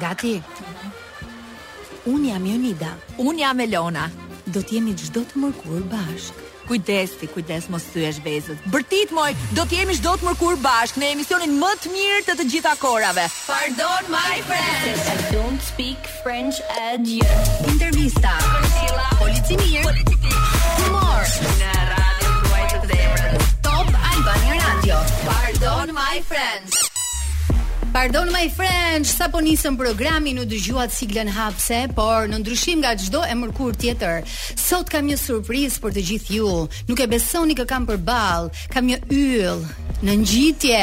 Gati? Unë jam Jonida. Unë jam Elona. Do të jemi çdo të mërkurë bashkë. Kujdes ti, kujdes mos thyesh vezët. Bërtit moj, do të jemi çdo të mërkurë bashkë në emisionin më të mirë të të gjitha kohërave. Pardon my French. French Ed Intervista Polici mirë Humor Në radio Luaj të zemrën Top Albania Radio Pardon my French Pardon my French, sapo nisëm programin, ju dëgjuat siglën hapëse, por në ndryshim nga çdo e mërkurë tjetër, sot kam një surprizë për të gjithë ju. Nuk e besoni kë kam përball, kam një yll në ngjitje.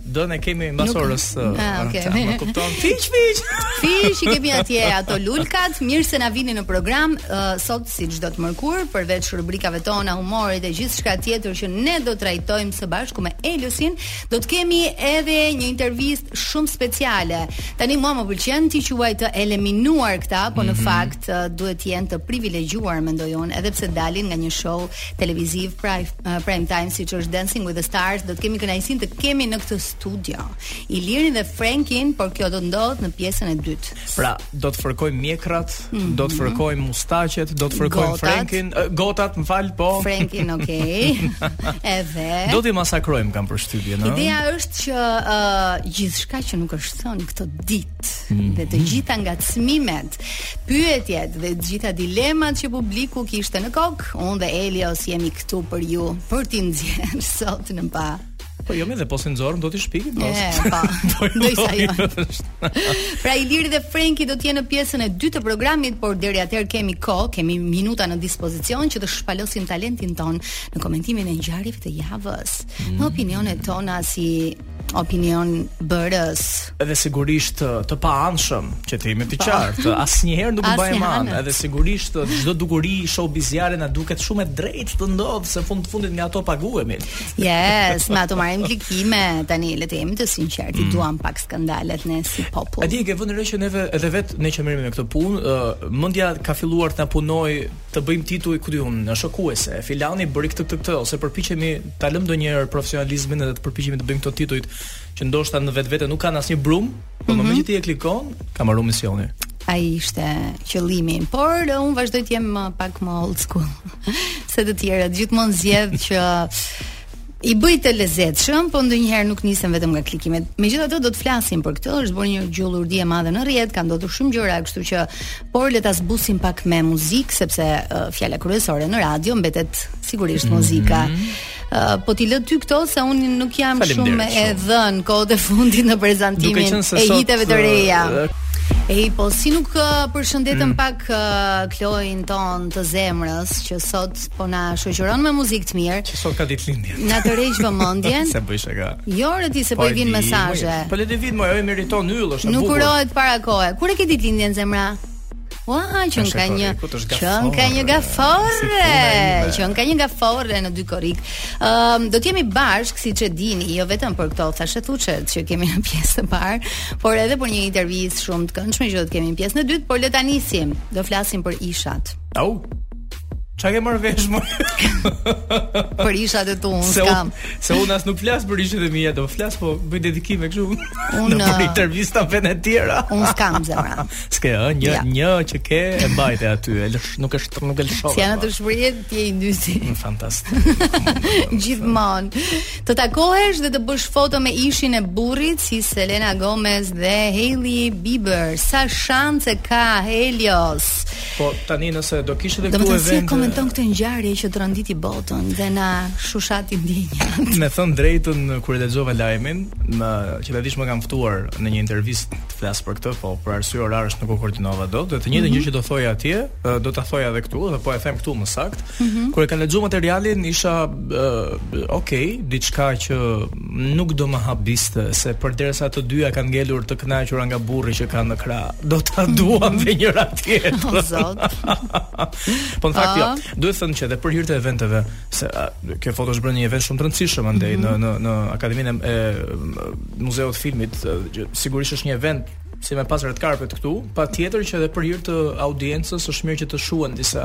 Do ta kemi mbas orës. Ah, okay. Ma kupton. Fiks fiks. Fiks i kemi atje ato lulkat, mirë se na vini në program uh, sot si çdo të mërkurë, përveç rubrikave tona humorit e gjithçka tjetër që ne do trajtojmë së bashku me Eliosin, do të kemi edhe një intervistë shumë speciale. Tani mua më pëlqen t'i quaj të eliminuar këta, po mm -hmm. në mhm. fakt uh, duhet të jenë të privilegjuar mendoj unë, edhe pse dalin nga një show televiziv prime, uh, prime time siç është Dancing with the Stars, do të kemi kënaqësinë të kemi në këtë studio Ilirin dhe Frenkin, por kjo do të ndodhë në pjesën e dytë. Pra, do të fërkojmë mjekrat, mm -hmm. do të fërkojmë mustaqet, do të fërkojmë Frenkin, uh, gotat, më fal, po. Frenkin, okay. Edhe do t'i masakrojmë kam përshtypjen, ëh. Ideja është që uh, gjithçka që nuk është thënë këto ditë Mm. dhe të gjitha ngacmimet, pyetjet dhe të gjitha dilemat që publiku kishte në kokë, unë dhe Elios jemi këtu për ju, për t'i nxjerrë sot në pah. Po jo më dhe po s'i nxorëm do t'i shpikim po. E, po. po jo, Ndoj sa jo. pra Iliri dhe Frenki do t'jenë në pjesën e dytë të programit, por deri atëherë kemi kohë, kemi minuta në dispozicion që të shpalosim talentin tonë në komentimin e ngjarjeve të javës. Mm. Në opinionet tona si opinionbërës. Edhe sigurisht të, të paanshëm, që të jemi të po. qartë. Asnjëherë nuk mbajmë anë, edhe sigurisht çdo dukuri showbiziare na duket shumë e drejtë të ndodhë se fund të fundit nga ato paguhemi. Yes, nga ato marrim klikime tani le të jemi të sinqertë, mm. duam pak skandalet ne si popull. A di çke vënë re që neve edhe vetë ne që merremi me këtë punë, uh, mendja ka filluar të na punojë të bëjmë tituj ku diun shokuese, filani bëri këtë këtë këtë ose përpiqemi ta lëmë ndonjëherë profesionalizmin edhe të përpiqemi të bëjmë këto titujt që ndoshta në vetvete nuk kanë asnjë brumë, por mm -hmm. meqë ti e klikon, ka mbaruar misioni. Ai ishte qëllimi, por unë vazhdoj të jem pak më old school se të tjerët, gjithmonë zgjedh që I bëj të lezetshëm, po ndonjëherë nuk nisem vetëm nga klikimet. Megjithatë do të flasim për këtë, është bërë një gjullurdi e madhe në rrjet, kanë ndodhur shumë gjëra, kështu që por le ta zbusim pak me muzikë sepse uh, fjala kryesore në radio mbetet sigurisht mhm. muzika. Mm -hmm. Uh, po ti lë ty këto se unë nuk jam shumë e dhënë kohët e fundit në prezantimin e hiteve të reja. Uh, Ej, po si nuk uh, përshëndetëm mm. pak uh, Kloin tonë të zemrës që sot po na shoqëron me muzikë të mirë. Që sot ka ditëlindje. Na tërheq vëmendjen. Se bëj shaka. Jo, ore ti se po, po i vin mesazhe. Po le t'i vijnë, ajo meriton yll, është e bukur. Nuk urohet para kohe. Kur e ke ditëlindjen zemra? Ua, qenka një qenka një gaforre, qenka një gaforre në dy korrik. Ëm do të jemi bashkë siç e dini, jo vetëm për këto thashethuqe që kemi në pjesë të parë, por edhe për një intervistë shumë të këndshme që do të kemi në pjesën e dytë, por le ta nisim. Do flasim për ishat. Au. Qa ke marrë vesh mo? për ishat e tu, unë s'kam. Se unë as nuk flas për ishat e mija, do flas, po bëj dedikime këshu. Unë... Nëpër intervista për të tjera. unë s'kam, zemra. S'ke, ë, një, ja. një që ke e mbajte aty, e lësh, nuk e shtë, nuk e lësho. Si janë të shpërjet, ti e indusi. Në fantastik. Gjithmonë. Të takohesh dhe të bësh foto me ishin e burrit si Selena Gomez dhe Hailey Bieber. Sa shanse ka Elios? Po tani nëse do kishte këtu event. Do të komenton këtë ngjarje që tronditi botën dhe na shushati ndjenjat. Me thënë të drejtën kur e lexova lajmin, meqë ta dish më kanë ftuar në një intervistë të flas për këtë, po për arsye orarësh nuk u koordinova dot, dhe të njëjtën mm -hmm. gjë që do thoja atje, do ta thoja edhe këtu, dhe po e them këtu më saktë. Mm -hmm. Kur e kam lexuar materialin, isha uh, okay, diçka që Nuk do më habiste, se përderisa të dyja kanë ngelur të kënaqura nga burri që kanë në krah, do ta mm. duan dhe njëra tjetrën. O zot. po në fakt jo. Ah. Duhet thënë që edhe për hir të eventeve, se a, kjo foto është bërë në një event shumë të rëndësishëm andaj mm -hmm. në në në Akademinë e, e Muzeut të Filmit, që sigurisht është një event si me pas red carpet këtu, patjetër që edhe për hir të audiencës është mirë që të shuhen disa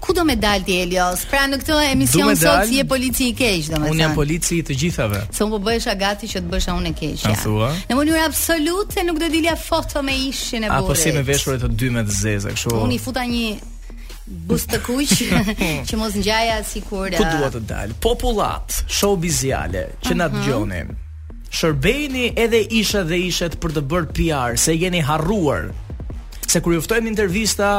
Ku do me dal ti Elios? Pra në këtë emision sot ti je polici i keq, domethënë. Unë jam polici i të gjithave. Se unë po bëhesha gati që të bëhesha unë e keq. Ja. Thua? Në mënyrë absolute nuk do dilja në foto me ishin e burrit. Apo s'jemi veshur të dy me të zeza, kështu. Unë i futa një buzë të kuq që mos ngjaja sikur. Ku dua të dal? Popullatë showbiziale që na mhm. dëgjoni. Uh -huh. Shërbejni edhe isha dhe ishet për të bërë PR, se jeni harruar. Se kur ju ftojmë në intervista,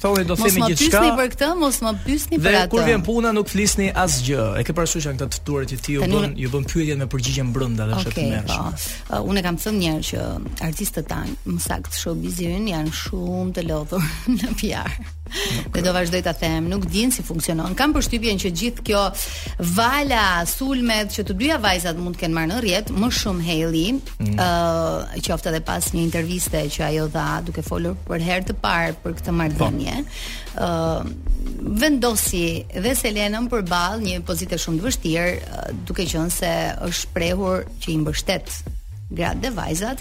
Thoni do themi gjithçka. Mos më pyesni për këtë, mos më pyesni për atë. Dhe kur vjen puna nuk flisni asgjë. E ke parasysh janë këto duart që ti u bën, ju bën pyetje me përgjigjen brenda dhe është okay, e tmerrshme. Po. Uh, unë kam thënë një herë që artistët tanë, më saktë showbizi janë shumë të lodhur në PR. Dhe do vazhdoj ta them, nuk din si funksionon. Kam përshtypjen që gjithë kjo vala e sulmeve që të dyja vajzat mund të kenë marrë në rrjet, më shumë Hailey, Mm. Uh, qoftë edhe pas një interviste që ajo dha duke folur për herë të parë për këtë marrëdhënie. Ëh, uh, vendosi dhe Selenën përballë një pozite shumë të vështirë, uh, duke qenë se është shprehur që i mbështet gra dhe vajza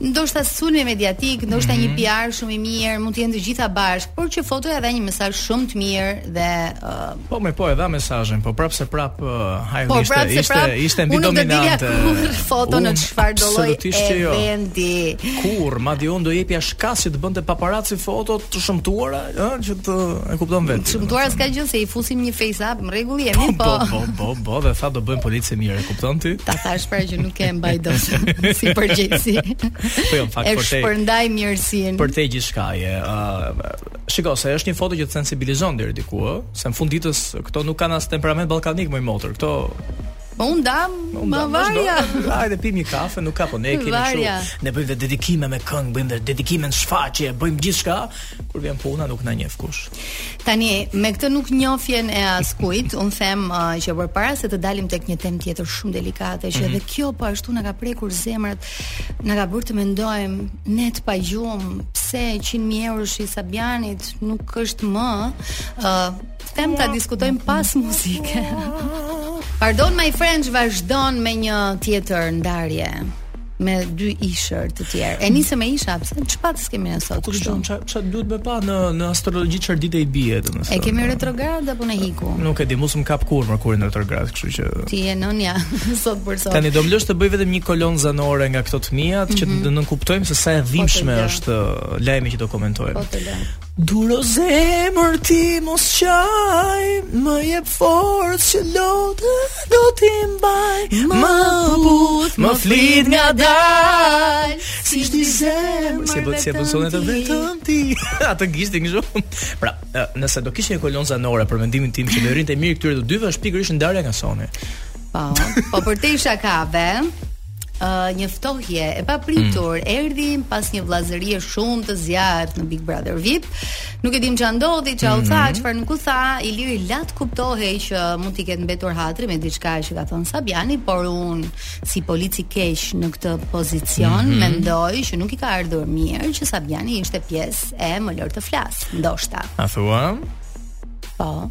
ndoshta sulmi mediatik, ndoshta mm -hmm. një mhm. PR shumë i mirë, mund të jenë të gjitha bashkë, por që fotoja dha një mesazh shumë të mirë dhe uh, Po mirë po e dha mesazhin, po prapë se prapë uh, ajo po, ishte, prap ishte, prap, ishte më dominante. Unë nuk do dilja foto në çfarëdo lloj e jo. vendi. Kur, madje unë do jepja shkas të bënte paparaci foto të shëmtuara, ë, që ti e kupton vetë. Shëmtuara s'ka gjë se i fusim një face up, në rregull jemi, po. Po, po, po, po, dhe tha do bëjmë policin e mirë, e kupton ti? Ta thashë pra që nuk e mbaj dot si përgjegjësi. Po jo, fakt për te. E shpërndaj mirësinë. Për te gjithçka je, ë, Shiko, se është një foto që të sensibilizon deri diku, ë, se në fund të ditës këto nuk kanë as temperament ballkanik moj motër. Këto Po unë dam, po më varja. Hajde pim një kafe, nuk ka po ne kemi kështu. Ne bëjmë dedikime me këngë, bëjmë dedikime në shfaqje, bëjmë gjithçka, kur vjen puna nuk na njeh kush. Tani, me këtë nuk njohjen e askujt, unë them uh, që përpara se të dalim tek një temë tjetër shumë delikate, që mm -hmm. edhe kjo po ashtu na ka prekur zemrat Na ka bërë të mendojmë ne të pagjumë pse 100.000 euroshi i Sabianit nuk është më ë uh, them ta diskutojmë pas muzike. Pardon my French, vazhdon me një tjetër ndarje me dy ishër të tjerë. E nisëm me isha, pse ç'pat S'kemi ne sot. Po kush don ça ça duhet me pa në në astrologji çfarë ditë i bie domethënë. E kemi po. retrograd apo na iku? Nuk e di, mos më kap kur Merkuri në retrograd, kështu që Ti je nënja sot për sot. Tani do më lësh të bëj vetëm një kolonë zanore nga këto të mia, që mhm. të nënkuptojmë se sa e po dhimbshme është uh, lajmi që do komentojmë. Po të lë. Duro zemër ti mos qaj, më jep forcë që lotët. Do t'i mbaj Më puth Më flit ngadalë Si s'di zemër Si po të sonë të vetëm ti Atë gisht një shumë Pra nëse do kishte një kolonë zanore Për mendimin tim që u rrinte mirë Këtyre të dyve është pikërisht ndarja nga Soni Pa Po për te shakave uh, një ftohje e papritur mm. erdhi pas një vllazërie shumë të zjarrtë në Big Brother VIP. Nuk e dim ç'a ndodhi, ç'a u tha, mm-hmm. çfarë nuk u tha. Iliri la të kuptohej që mund t'i ketë mbetur hatri me diçka që ka thënë Sabiani, por unë si polici i keq në këtë pozicion mm -hmm. mendoj që nuk i ka ardhur mirë që Sabiani ishte pjesë e Më lër të flas, ndoshta. A thua? Po.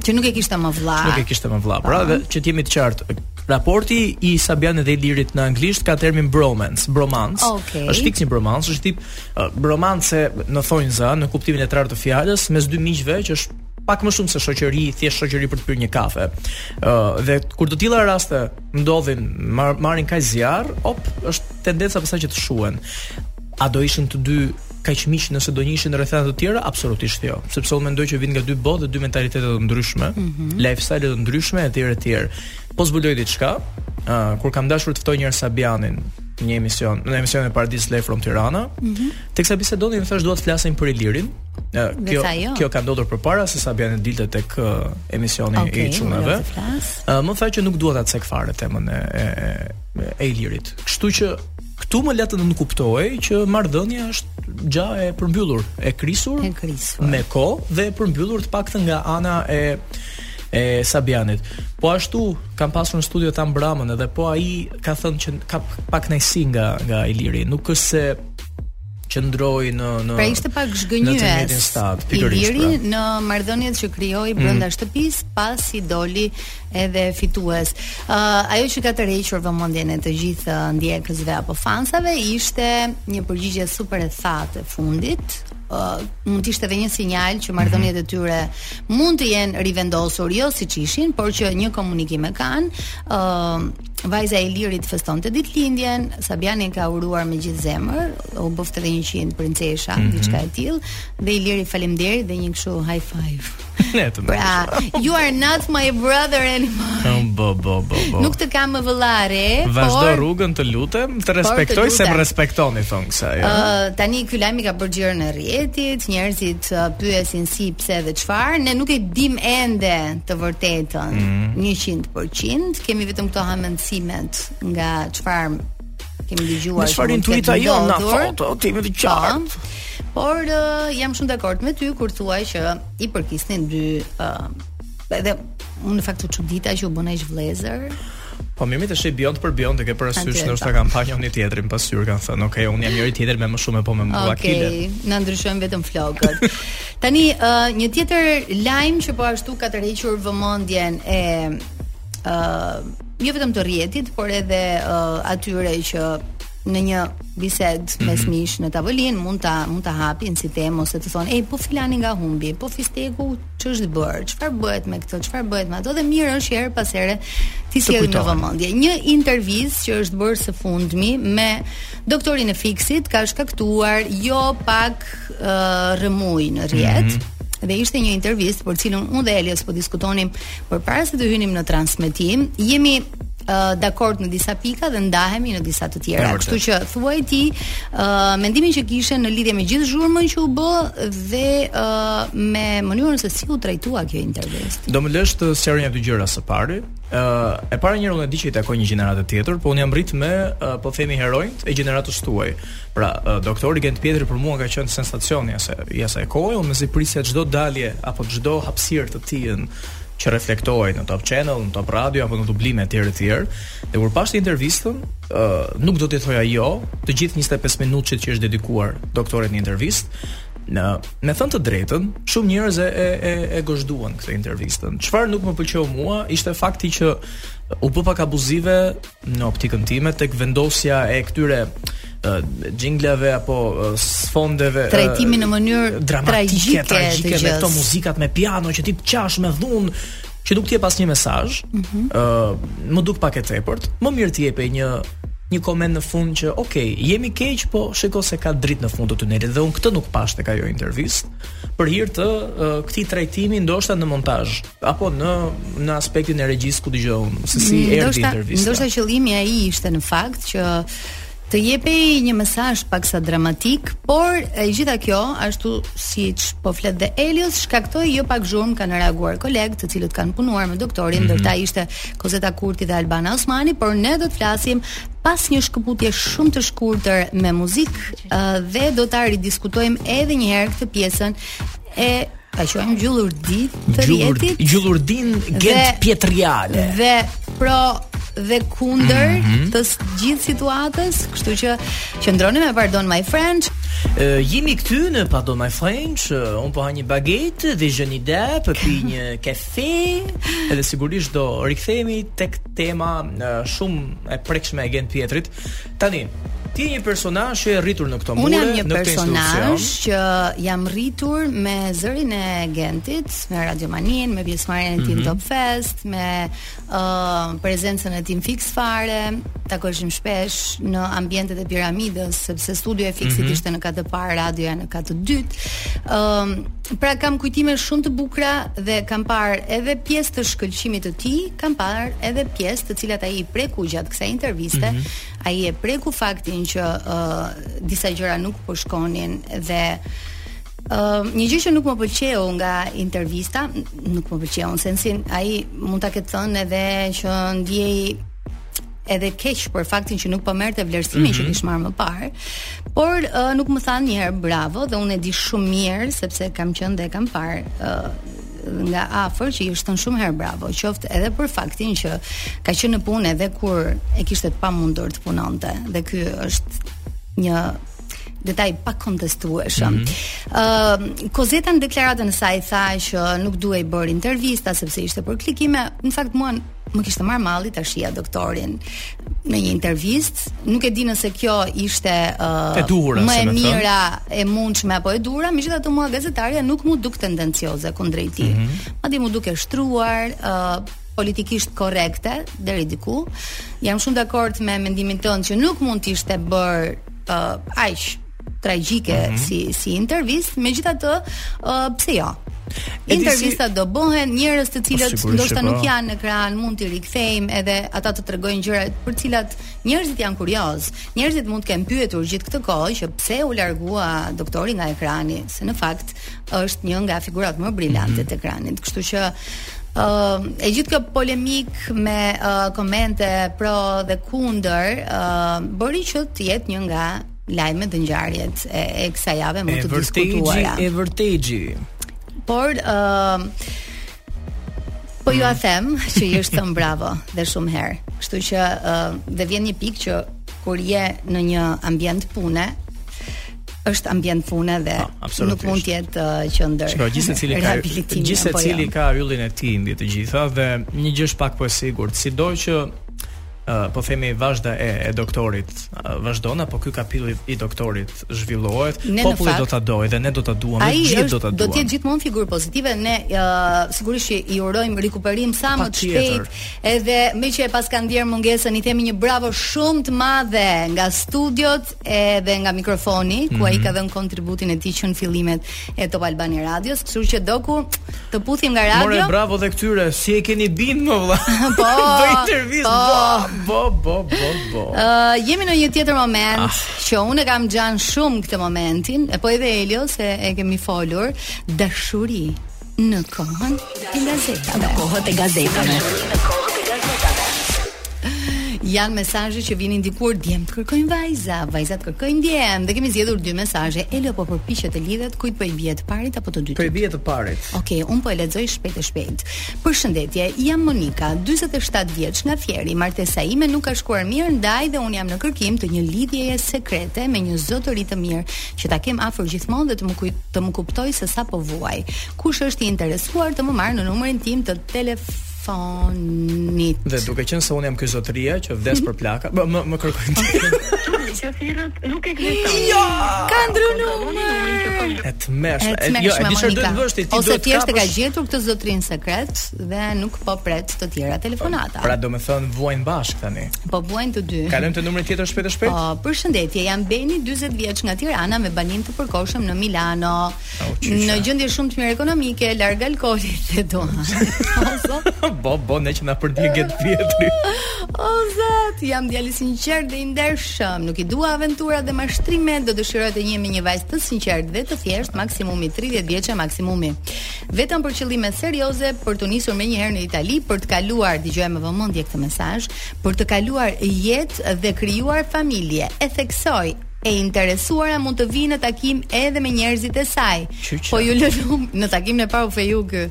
Që nuk e kishte më vëlla. Nuk e kishte më vëlla. Pra, dhe, që të jemi të qartë, raporti i Sabianit dhe Ilirit në anglisht ka termin bromance, bromance. Okay. Është fiksim bromance, është tip uh, bromance në thonjza, në kuptimin e parë të fjalës mes dy miqve që është pak më shumë se shoqëri, thjesht shoqëri për të pirë një kafe. Ë uh, dhe kur të tilla raste ndodhin, mar, marrin kaq zjarr, op, është tendenca pastaj që të shuhen. A do ishin të dy kaq miq nëse do njiheshin në rrethana të tjera, absolutisht jo, sepse unë mendoj që vijnë nga dy botë dhe dy mentalitete të ndryshme, mm -hmm. lifestyle të ndryshme etj etj. Po zbuloj diçka, uh, kur kam dashur të ftoj njëherë Sabianin në një emision, në emisionin e Paradis Live from Tirana, mm -hmm. teksa bisedonim i thashë dua të flasim për Ilirin. Uh, kjo jo. kjo ka ndodhur përpara se Sabiani të dilte tek uh, emisioni okay, i çunave. Uh, më tha që nuk dua ta cek fare temën e e, e Ilirit. Kështu që Këtu më la të nënkuptohej që marrëdhënia është gjë e përmbyllur, e krisur, e krisur. me kohë dhe e përmbyllur të paktën nga ana e e Sabianit. Po ashtu kam pasur në studio Tan Bramën edhe po ai ka thënë që ka pakënaqësi nga nga Iliri. Nuk është se qëndroi në në Pra ishte pak zhgënjyes. Iliri pra. në marrëdhëniet që krijoi brenda mm. shtëpisë pasi doli edhe fitues. Ë uh, ajo që ka tërhequr vëmendjen e të gjithë ndjekësve apo fansave ishte një përgjigje super e thatë e fundit. Ë uh, mund të ishte edhe një sinjal që marrëdhëniet e tyre mund të jenë rivendosur jo siç ishin, por që një komunikim e kanë. Ë uh, vajza e Ilirit festonte ditëlindjen, Sabiani ka uruar me gjithë zemër, u bëftë edhe 100 princesha, mm -hmm. diçka e tillë, dhe Iliri faleminderit dhe një kështu high five. Ne të pra, you are not my brother anymore. Bo, bo, bo, bo. Nuk të kam më vëlla, por... Vazhdo rrugën të lutem, të respektoj teksa më respekton, në thonjëza. Ja. Uh, tani, ky lajmi ka bërë xhiron e rrjetit, njerëzit uh, pyesin si, pse dhe çfarë, ne nuk e dim ende të vërtetën, mm -hmm. 100%, kemi vetëm këto hamendësimet nga çfarë kemi dëgjuar dhe çfarë intuita jonë na thotë, ti më të po, qartë. Por uh, jam shumë dakord me ty kur thua që i përkisnin dy ë uh, edhe unë në fakt u çudita që u bënë aq vëllezër. Po mirë, të shohë biond për biond, e ke parasysh ndoshta kanë parë njëri-tjetrin pastaj kanë thënë, "Ok, unë jam njëri tjetër me më shumë po me më okay, kile." Okej, na ndryshojmë vetëm flokët. Tani uh, një tjetër lajm që po ashtu ka tërhequr vëmendjen e ë uh, jo vetëm të rrjetit, por edhe uh, atyre që në një bisedë mm -hmm. mes miqsh në tavolinë mund ta mund ta hapin si temë ose të thonë ej po filani nga humbi, po fistegu ç'është bërë, çfarë bëhet me këtë, çfarë bëhet me ato dhe mirë është herë pas here t'i sjellim në vëmendje. Një intervistë që është bërë së fundmi me doktorin e fiksit ka shkaktuar jo pak rrëmujë në rrjet. Mm -hmm dhe ishte një intervistë për cilën unë dhe Elios po diskutonim përpara se të hynim në transmetim. Jemi uh, dakord në disa pika dhe ndahemi në disa të tjera. Kështu që thuaj ti uh, mendimin që kishe në lidhje me gjithë zhurmën që u bë dhe uh, me mënyrën se si u trajtua kjo intervistë. Do më lësh të sqaroj dy gjëra së pari. Uh, e para njëherë unë e di që i takoj një gjenerate tjetër, por unë jam rrit me uh, po themi heronjtë e gjeneratës tuaj. Pra, doktori Gent Pjetri për mua ka qenë sensacioni i asaj i asaj kohe, unë mezi prisja çdo dalje apo çdo hapësirë të tijën që reflektohej në Top Channel, në Top Radio apo në dublime etj etj. Dhe kur pashë intervistën, ë uh, nuk do t'i thoja jo, të gjithë 25-minutëshit që i është dedikuar doktorit në intervistë, në me thënë të drejtën, shumë njerëz e e e gozhduan këtë intervistën. Çfarë nuk më pëlqeu mua ishte fakti që u bë pak abuzive në optikën time tek vendosja e këtyre jinglave apo sfondeve trajtimi në mënyrë dramatike tragjike me këto muzikat me piano që ti të qash me dhunë që nuk të jep asnjë mesazh ë mm -hmm. uh, më duk pak e tepërt më mirë të jepej një një koment në fund që ok jemi keq po shiko se ka dritë në fund të tunelit dhe unë këtë nuk pashë tek ajo intervistë për hir të uh, këtij trajtimi ndoshta në montazh apo në në aspektin e regjisë ku di gjë unë se si mm, erdhi intervista. Ndoshta qëllimi ai ishte në fakt që të jepej një mesazh paksa dramatik, por e gjitha kjo, ashtu siç po flet dhe Elios, shkaktoi jo pak zhurmë kanë reaguar kolegë, të cilët kanë punuar me doktorin, mm -hmm. ndër ta ishte Kozeta Kurti dhe Albana Osmani, por ne do të flasim pas një shkëputjeje shumë të shkurtër me muzikë dhe do ta ridiskutojmë edhe një herë këtë pjesën e Ta quajmë gjullurdi të rrjetit. Gjullurdinë gent pjetriale. Dhe pro dhe kundër mm -hmm. të gjithë situatës, kështu që qëndroni me Pardon My French. Uh, jemi këty në Pardon My French, uh, unë po ha një baget dhe Xheni po pi një kafe, edhe sigurisht do rikthehemi tek tema uh, shumë e prekshme e Gent Pjetrit, Tani, ti je një personazh që je rritur në këto mure, në këtë institucion. Unë jam një personazh që jam rritur me zërin e Gentit, me Radiomanin, me pjesëmarrjen e tij në mhm. Top Fest, me ë uh, prezencën e tij në Fiks Fare, takoheshim shpesh në ambientet e piramidës, sepse studioja e Fiksit mm -hmm. ishte në kat të parë, radioja në kat të dytë. Ëm um, Pra kam kujtime shumë të bukura dhe kam parë edhe pjesë të shkëlqimit të tij, kam parë edhe pjesë të cilat ai i preku gjatë kësaj interviste. Mm -hmm. Ai e preku faktin që uh, disa gjëra nuk po shkonin dhe Uh, një gjë që nuk më pëlqeu nga intervista, nuk më pëlqeu në sensin ai mund ta ketë thënë edhe që ndihej edhe keq për faktin që nuk po merrte vlerësimin mm -hmm. që mhm. kish marrë më parë. Por uh, nuk më thanë një herë bravo dhe unë e di shumë mirë sepse kam qenë dhe kam parë uh, nga afër që i është thënë shumë herë bravo, qoftë edhe për faktin që ka qenë në punë edhe kur e kishte të pamundur të punonte dhe ky është një detaj i pakontestueshëm. Mhm. Ë, mm -hmm. uh, Kozeta në deklaratën e saj tha që nuk duhej bërë intervista sepse ishte për klikime. Në fakt mua më kishte marrë malli ta shihja doktorin në një intervistë. Nuk e di nëse kjo ishte uh, e më e mira e mundshme apo e duhura, megjithatë mua gazetarja nuk m'u duk tendencioze kundrejt tij. Mm -hmm. Madje m'u duk e shtruar, uh, politikisht korrekte deri diku. Jam shumë dakord me mendimin tënd që nuk mund të ishte bërë uh, aq tragjike mm -hmm. si si intervistë, megjithatë, uh, pse jo? Intervista do bëhen njerëz të cilët po, ndoshta nuk po. janë në ekran, mund t'i rikthejmë edhe ata të tregojnë gjëra për të cilat njerëzit janë kuriozë. Njerëzit mund të kenë pyetur gjithë këtë kohë që pse u largua doktori nga ekrani, se në fakt është një nga figurat më brilante mhm. të ekranit. Kështu që Uh, e gjithë kjo polemikë me uh, komente pro dhe kundër uh, bëri që të jetë një nga lajmet dhe ngjarjet e, e kësaj jave më të diskutuara. E vërtetë. Por ë uh, po jua mm. them që i është thënë bravo dhe shumë herë. Kështu që uh, dhe vjen një pikë që kur je në një ambient pune, është ambient pune dhe ha, ah, nuk mund të jetë uh, qendër. Shiko, gjithsecili ka gjithsecili ka yllin e tij mbi të gjitha dhe një gjë është fakt po e sigurt, sido që po themi vazhda e, e doktorit vazhdon apo ky kapitull i doktorit zhvillohet ne, populli fakt, do ta dojë dhe ne do ta duam dhe gjithë do ta duam do të jetë gjithmonë figurë pozitive ne uh, sigurisht që i urojmë rikuperim sa më të shpejt edhe meqë e paska ndjerë mungesën i themi një bravo shumë të madhe nga studiot edhe nga mikrofoni ku mm -hmm. ai mhm. ka dhënë kontributin e tij që në fillimet e Top Albania Radios, kështu që doku të puthim nga radio. More bravo dhe këtyre, si e keni bindur më vëlla. po. Do intervistë. Po, po, po, po, po. Ë, uh, jemi në një tjetër moment ah. që unë e kam xhan shumë këtë momentin, e po edhe Elio se e kemi folur, dashuri. Në kohën e gazetave. Në kohën e gazetave. Në kohën e gazetave. Janë mesazhe që vinin dikur djemtë kërkojnë vajza, vajzat kërkojnë djem dhe kemi zgjedhur dy mesazhe. Elio po përpiqet të lidhet kujt po i bie të parit apo të dytit? Po i bie të parit. Okej, okay, un po e lexoj shpejt e shpejt. Përshëndetje, jam Monika, 47 vjeç nga Fieri. Martesa ime nuk ka shkuar mirë, ndaj dhe un jam në kërkim të një lidhjeje sekrete me një zotëri të mirë. që ta kem afër gjithmonë dhe të më kujt, të më kuptojë se sa po vuaj. Kush është i interesuar të më marrë në numrin tim të telefonit. Dhe duke qenë se unë jam ky zotëria që vdes për plaka, më më, më kërkojnë ti. Që thirrët, nuk ekziston. Jo! Ka ndru numrin. E tmerrshme. E jo, e di çfarë duhet bësh ti, ti Ose duhet thjesht e ka gjetur këtë zotrin sekret dhe nuk po pret të tjera telefonata. Pra do të thon vuajn bashk tani. Po vuajnë të dy. Kalojmë te numri tjetër shpejt e shpejt. Po, përshëndetje, jam Beni, 40 vjeç nga Tirana me banim të përkohshëm në Milano. Oh, në gjendje shumë të mirë ekonomike, larg alkoolit dhe duhanit. bo, bo, ne që na për dje get vjetri. o zot, jam djalë i sinqertë dhe i ndershëm. Nuk i dua aventura dhe mashtrime, do dëshiroja të njihem me një vajzë të sinqertë dhe të thjeshtë, maksimumi 30 vjeçe maksimumi. vetëm për qëllime serioze për t'u nisur menjëherë në Itali për të kaluar, dëgjoje me vëmendje këtë mesazh, për të kaluar jetë dhe krijuar familje. E theksoj, e interesuara mund të vijë në takim edhe me njerëzit e saj. Qyqa. Po ju lëlum në takimin e parë u feju ky.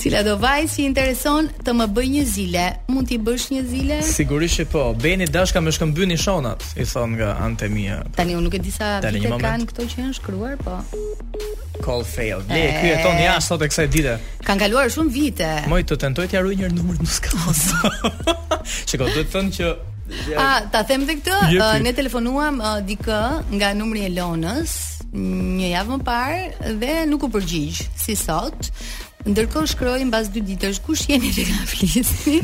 Cilado vajzë që i intereson të më bëjë një zile? Mund t'i bësh një zile? Sigurisht që po. Beni dashka me shkëmby nishanat, i thon nga anët e mia. Tani unë nuk e di sa vite kanë këto që janë shkruar, po. Call failed. Le, ky jeton jashtë sot e kësaj dite. Kan kaluar shumë vite. Mund të tentoj të rroj një numër të skallës. Shikoj, duhet të thënë që Ja. A, ta them dhe këtë, uh, ne telefonuam uh, dikë nga numri e Lonës një javë më parë dhe nuk u përgjigj si sot. Ndërkohë shkroi mbas dy ditësh, kush jeni dhe nga flisni?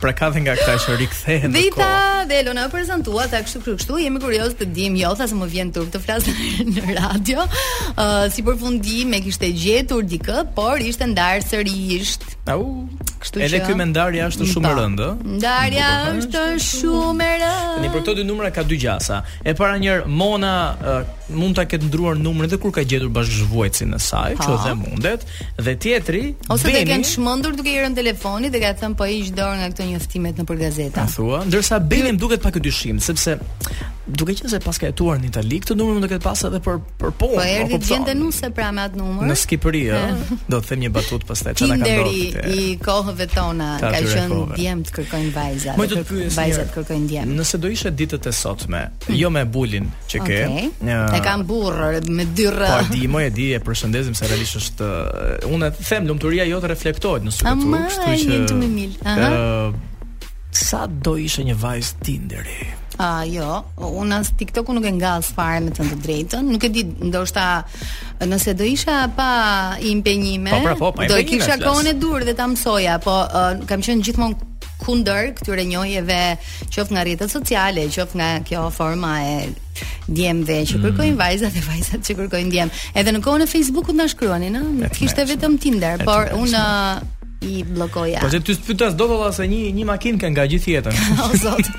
pra ka dhe nga këta që rikthehen në kohë. Dhe i tha dhe Elona u prezantua tha kështu kështu kështu, jemi kurioz të dimë jo, tha se më vjen turp të flas në radio. Uh, si përfundim e kishte gjetur dikë, por ishte ndarë sërish. Au. Kështu që. Edhe ky me ndarja është shumë e rëndë. Ndarja është shumë e rëndë. Ne për këto dy numra ka dy gjasa. E para një Mona uh, mund ta ketë ndruar numrin dhe kur ka gjetur bashkëvuajtësin e saj, që dhe mundet, dhe tjetri ose Benin e kanë çmendur duke i rënë telefonit dhe ka thënë po heq dorë nga këto njoftimet nëpër gazeta. Ta thua, ndërsa Beni më duket pak i dyshimtë, sepse duke qenë se paska jetuar në Itali, këtë numër mund të ketë pas edhe për për punë. Po erdhi po gjente nuse pra me atë numër. Në Shqipëri, ë, do ta them një batut pastaj çfarë ka ndodhur. Tinderi i kohëve tona ka qenë djemtë kërkojnë vajza. Vajzat kërkojnë djem. Nëse do ishte ditët e sotme, Hm. Jo me bulin që ke. Okay. Një... E kam burrë me dy rrë. Po di, më e di, e përshëndesim se realisht është uh, unë them lumturia jote reflektohet në sytë tu, kështu që. Amë, më mil. Aha. Uh, sa do ishe një vajzë Tinderi? Ah, uh, jo, unë as TikTok-un nuk e ngas fare me thënë të drejtën. Nuk e di, ndoshta nëse do isha pa impenjime, po, pra, po, po do e kisha kohën e duhur dhe ta mësoja, po uh, kam qenë gjithmonë kundër këtyre njohjeve qoftë nga rrjetet sociale, qoftë nga kjo forma e djemve që mm. kërkojnë vajza dhe vajzat që kërkojnë djem. Edhe në kohën e Facebook-ut na shkruanin, ëh, s'kishte vetëm Tinder, por unë i bllokoja. Po ti s'pyetesh dot vallai se një një makinë ka nga gjithë jetën. o zot.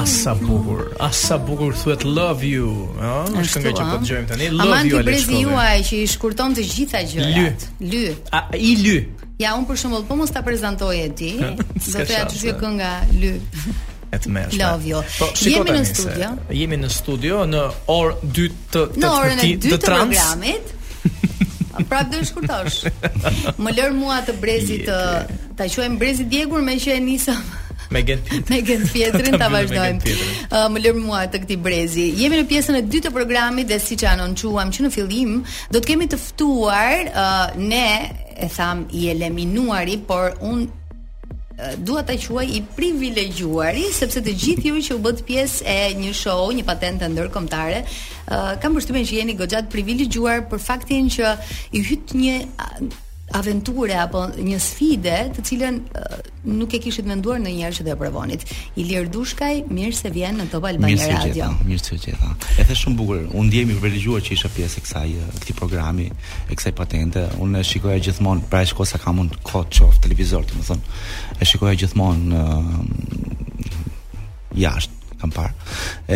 As sa bukur, as sa bukur thuhet love you, ëh, no? është kënga që po dëgjojmë tani, love Aman you Alexander. Aman ti brezi juaj që i shkurton të gjitha gjërat. Ly. Ly. A i ly. Ja, unë për shembull, po mos ta prezantoje ti, do të thoja ç'është kënga Ly. E tmerrshme. Love you. Po, jemi në studio. Se, jemi në studio në orë 2 të, në orën e 2 të programit. Pra do të shkurtosh. Më lër mua të brezit të ta quajmë brezi i djegur meqë e nisëm. Me Gjon Pjetrin. Me Gjon Pjetrin ta vazhdojmë. Uh, më lër mua të këtij brezi. Jemi në pjesën e dytë të programit dhe siç e anoncuam që në fillim, do të kemi të tuar uh, ne e thamë i eliminuari, por unë dua ta quaj i privilegjuari sepse të gjithë ju që u bëtë pjesë e një show, një patente ndërkombëtare, uh, kam përshtypjen që jeni goxha të privilegjuar për faktin që i hytë një aventure apo një sfide të cilën uh, nuk e kishit menduar ndonjëherë që do e provonit. Ilir Dushkaj, mirë se vjen në Top Albania Radio. Mirë se ju gjeta. E the shumë bukur. Unë ndihem i privilegjuar që isha pjesë e kësaj e këtij programi, e kësaj patente. Unë e shikoja gjithmonë pra shiko sa kam unë që shoh televizor, domethënë. E shikoja gjithmonë jashtë kam parë.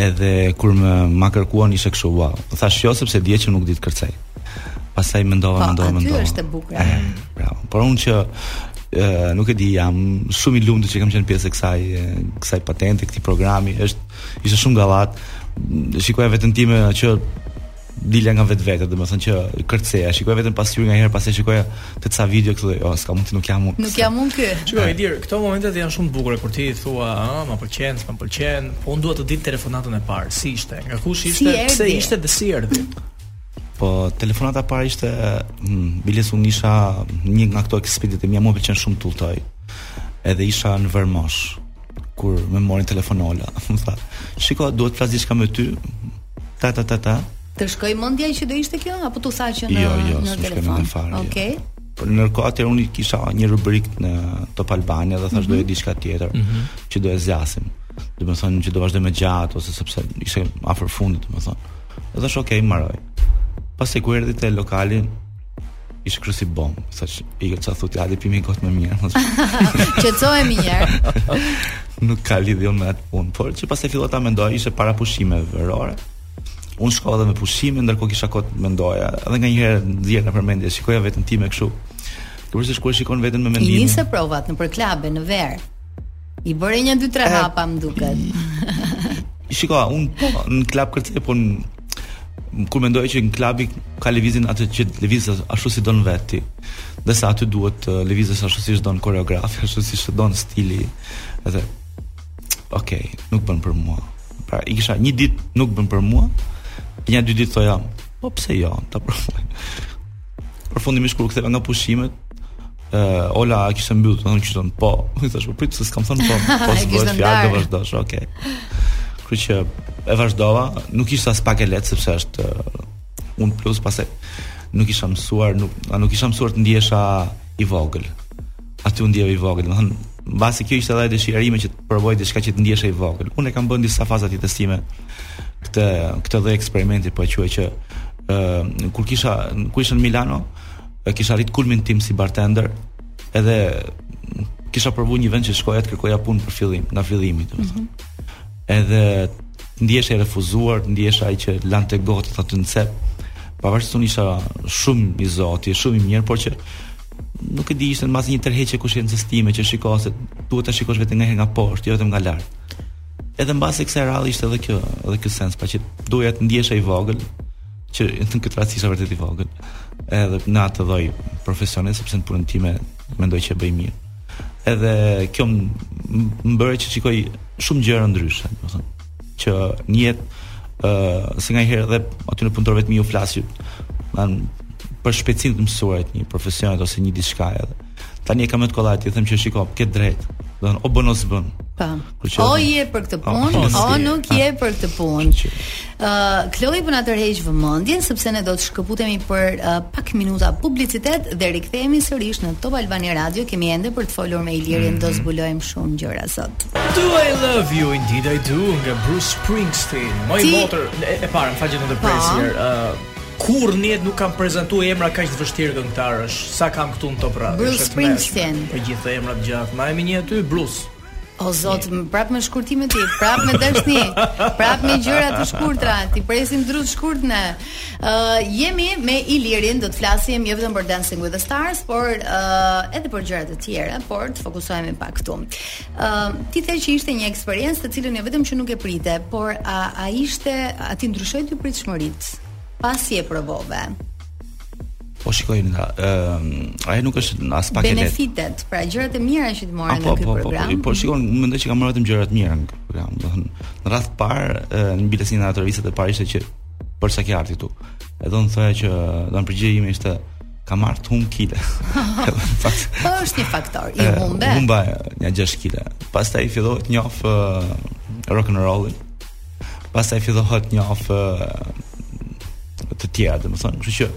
Edhe kur më më kërkuan ishte kështu, wow. Thashë jo sepse dije që nuk di të kërcej. Pastaj mendova, po, mendova, mendova. Po, aty është e bukura. Eh, bravo. Por unë që Uh, nuk e di jam shumë i lumtur që kam qenë pjesë e kësaj kësaj patente këtij programi është ishte shumë gallat shikoja veten time që dilja nga vetvetja, domethënë që kërceja, shikoja veten në pasqyrë nganjëherë, pastaj shikoja të ca video këtë dhe, o, s'ka mundësi, nuk jam unë. Nuk jam unë ky. Shiko, Ilir, këto momentet janë shumë të bukura, kur ti thua, a, më pëlqen, s'më pëlqen, po unë dua të di telefonatën e parë, si ishte, nga kush ishte, si pse ishte dhe si erdhi. Po, telefonata e parë ishte, hmm, biles unë isha në një nga këto ekspeditat e mia, mua më pëlqen shumë të edhe isha në Vermosh, kur më mori në telefon Ola, më tha, shiko, dua të flas diçka me ty, Ta ta ta ta. Të shkoi mendja që do ishte kjo apo të tha që në jo, jo, në telefon. Jo, jo, Okej. Jo. Po ndërkohë atëherë unë kisha një rubrikë në Top Albania dhe thashë mm -hmm. do e mhm. diçka tjetër mm -hmm. që do e zgjasim. Domethënë që do vazhdoj më gjatë ose sepse ishte afër fundit, domethënë. Dhe thashë, "Ok, mbaroi." Pastaj kur erdhi te lokali, ishte kështu si bombë, thashë jo ça thua ti, hajde pimë një gotë më mirë, qetësohemi një herë. Nuk ka lidhje me atë punë, por që pastaj fillova ta mendoj, ishte para pushimeve verore, unë shkova dhe me pushime, ndërkohë kisha kohë të mendoja, edhe nganjëherë e sillja nëpër mendje, shikoja veten time kështu, kur shkon e shikon veten me mendime. I nise provat nëpër klabe, në verë. I bëre një dy tre hapa më duket. Shiko, unë po në klub kërcej po kur mendoj që në klub i ke lëvizjet ato që lëviz ashtu si don vetë. Ndërsa aty duhet të lëvizësh ashtu si don koreografi, ashtu si don stili. Edhe ok, nuk bën për mua. Pra, i kisha një ditë nuk bën për mua. Një dy ditë thoja, po pse jo, ta provoj. Përfundimisht kur u ktheva nga pushimet, Uh, Ola, e kishte mbyllë, më kishte thënë po, i thashë, po prit, se s'kam thënë po, po s'bëhet fjalë, do vazhdosh, oke. Okay. Kështu që e vazhdova, nuk ishte aspak e lehtë, sepse është uh, unë plus, pastaj nuk isha mësuar, nuk, a nuk isha mësuar të ndihesha i vogël. Aty u ndjeva i vogël, domethënë, mbase kjo ishte edhe dëshira ime që të provoj diçka që të ndihesha i vogël. Unë e kam bërë disa faza të jetës time, këtë, këtë eksperimentin, po e quaj, që kur kisha kur isha në Milano, e kisha arrit kulmin tim si bartender, edhe kisha provu një vend që shkoja të kërkoja punë prej fillimit, nga fillimi, domethënë. Mm -hmm. Edhe të ndihesha i refuzuar, të ndihesha ai që lante gotë te te një cep. Pavarësisht unë isha shumë i zoti, shumë i mirë, por që nuk e di ishte mbase një tërheqje e koshiencës time që shiko se duhet ta shikosh veten nganjëherë nga poshtë, jo vetëm nga lart. Edhe mbase kësaj radhe ishte edhe kjo, edhe ky sens, pra që duhet të ndihesha i vogël, Që në këtë rast isha vërtet i vogël. Edhe në atë lloj profesioni sepse në punën time mendoj që e bëj mirë. Edhe kjo më bëri që t'i shikoj shumë gjëra ndryshe, domethënë, që në jetë ë uh, se nganjëherë edhe aty në punë, punëtorëve të mi u flas për shpejtësinë të mësuarit një profesioni ose një diçkaje Tani e kam më kollaj t'i them që shiko, ke të drejtë. Domethënë o bën o s'bën. Po. O je për këtë punë, o nuk je për këtë punë. Ë, Kloi po na tërheq vëmendjen sepse ne do të shkëputemi për uh, pak minuta publicitet dhe rikthehemi sërish në Top Albania Radio. Kemi ende për të folur me Ilirin, mhm. do zbulojmë shumë gjëra sot. Do I love you indeed I do nga Bruce Springsteen. Moj motër e para, më faqet në të presë. Ë, Kurrë në jetë nuk kam prezantuar emra kaq të vështirë këngëtarësh, sa kam këtu në Top Radio. Bruce Springsteen. Për gjithë emrat gjatë. Ma jep mua një aty Bruce. O zot, prap me shkurtime ti, prap me dashni, prap me gjëra të shkurtra, ti presim drutë shkurt ne. Ë uh, jemi me Ilirin, do të flasim jo vetëm për Dancing with the Stars, por uh, edhe për gjëra të tjera, por të fokusohemi pak këtu. Ë, uh, ti the që ishte një eksperiencë të cilën jo vetëm që nuk e prite, por a a ishte a t'i ndryshoi ty pritshmëritë pasi e provove? Po shikoj nga, ë, uh, ai nuk është aspak e lehtë. Benefitet, pra gjërat e mira që ti more nga ky po, program. Po, po, po, po shikoj, unë mendoj që kam marrë vetëm gjëra të mira nga ky program. Domethënë, në radhë të parë, uh, biles në intervistën e parë ishte që për ça ke ardh ti këtu. Edhe unë thoja që domethënë përgjigja ime ishte kam ardhë të humb kile. Po është një faktor, i humbe. Humba një 6 kile. Pastaj fillova të njof uh, rock and roll. Pastaj fillova të njof uh, të tjera, domethënë. Kështu që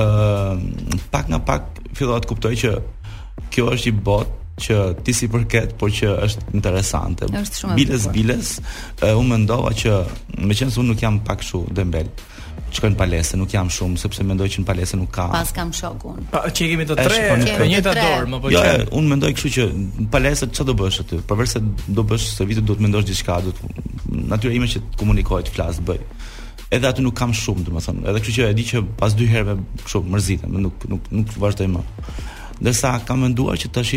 uh, pak nga pak fillova të kuptoj që kjo është një botë që ti s'i përket, por që është interesante. Është shumë biles, biles, uh, unë mendova që meqenëse unë jam pak kshu dembel, s'shkoj në palestër, nuk jam shumë sepse mendoj që në palestër nuk ka. Paskam shokë unë. Po qenkemi të tre, po qenkemi te e njëjta dorë, më po. Jo, ja, unë mendoj kështu që në palestër çfarë do bësh aty? Përveç se do bësh stërvitje, do të mendosh diçka, do të thotë natyra ime që të komunikoj, të flas, të bëj. Edhe aty nuk kam shumë, domethënë, edhe kështu që e di që pas dy herëve kështu mërzitem, nuk nuk nuk vazhdoj më. Ndërsa kam menduar që tash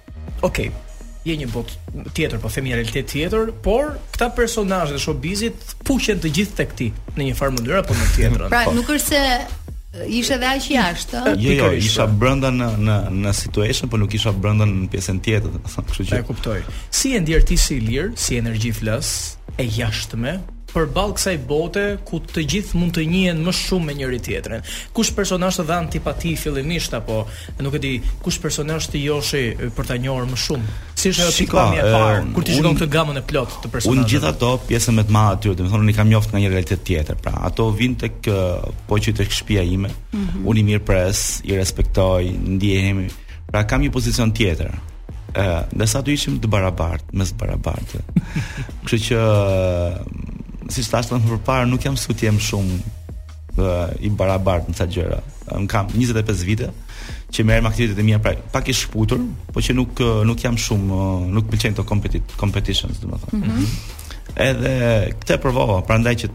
Ok, je një botë tjetër, po themi një realitet tjetër, por këta personazhe të showbizit puqen të gjithë tek ti në një farë mënyrë apo në tjetrën. pra, po. nuk është se Isha dhe aq jashtë. Jo, jo, isha po. brenda në në në situation, por nuk isha brenda në pjesën tjetër, domethënë, kështu që. E kuptoj. Si e ndjer ti si Ilir, si energji flas e jashtëme, Përballë kësaj bote ku të gjithë mund të njihen më shumë me njëri-tjetrin, kush personazh të dha antipati fillimisht apo, nuk e di, kush personazh të joshi për ta njohur më shumë? Si është ajo pikëpamja e parë kur ti shikon këtë gamën e plotë të personazheve? Unë gjithë ato pjesa më e madhe e tyre, domethënë unë i kam njoft nga një realitet tjetër. Pra, ato vijnë tek puqen tek shtëpia ime, mm -hmm. unë i mirëpres, i respektoj, ndjehemi Pra kam një pozicion tjetër. Ë, ndërsa këtu ishim të barabartë, mes të barabartëve. Kështu që si thashë më përpara nuk jam s'është se jam shumë dhe i barabartë në ca gjëra. Unë kam 25 vite që merrem me aktivitetet e mia pra pak i shkëputur, por që nuk nuk jam shumë nuk më pëlqen të kompetit competitions, domethënë. Mm -hmm. Edhe këtë provova, prandaj që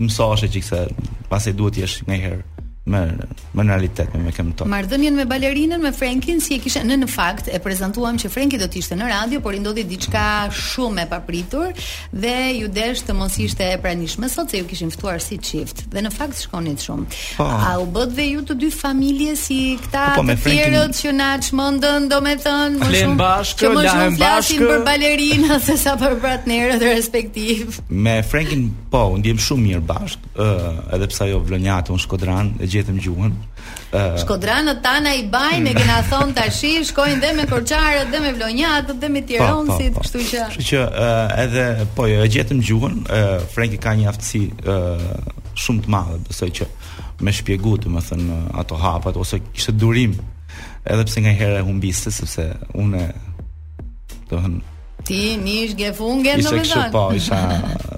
Mësoheshe çikëse, pastaj duhet të jesh nganjëherë me me realitet me me këmbë në tokë. Marrëdhënien me balerinën me Frenkin si e kishe, ne në fakt e prezantuam që Frenki do të ishte në radio, por i ndodhi diçka shumë e papritur dhe iu desh të mos ishte e pranishme sot se ju kishim ftuar si çift. Dhe në fakt shkonit shumë. Po. A u bët dhe ju të dy familje si këta po, të tjerët që na çmendën, domethënë, më shumë bashkë, që më shumë flasin për balerinën se sa për partnerët respektiv. Me Frenkin po, u ndjemë shumë mirë bashk, ë uh, edhe pse ajo vlonjate unë shkodran, e gjetëm gjuhën. ë uh, Shkodranët tana i bajnë, e kena thonë tash, shkojnë dhe me Korçarët dhe me Vlonjatët dhe me po, po, Tironsit, po. kështu që. Kështu që ë uh, edhe po jo, e gjetëm gjuhën, ë uh, Frenki ka një aftësi ë uh, shumë të madhe, besoj që me shpjegu domethënë ato hapat ose kishte durim edhe pse nganjëherë e humbiste sepse unë do të thënë Ti nish ge funge në mëdhën. Ishte po, isha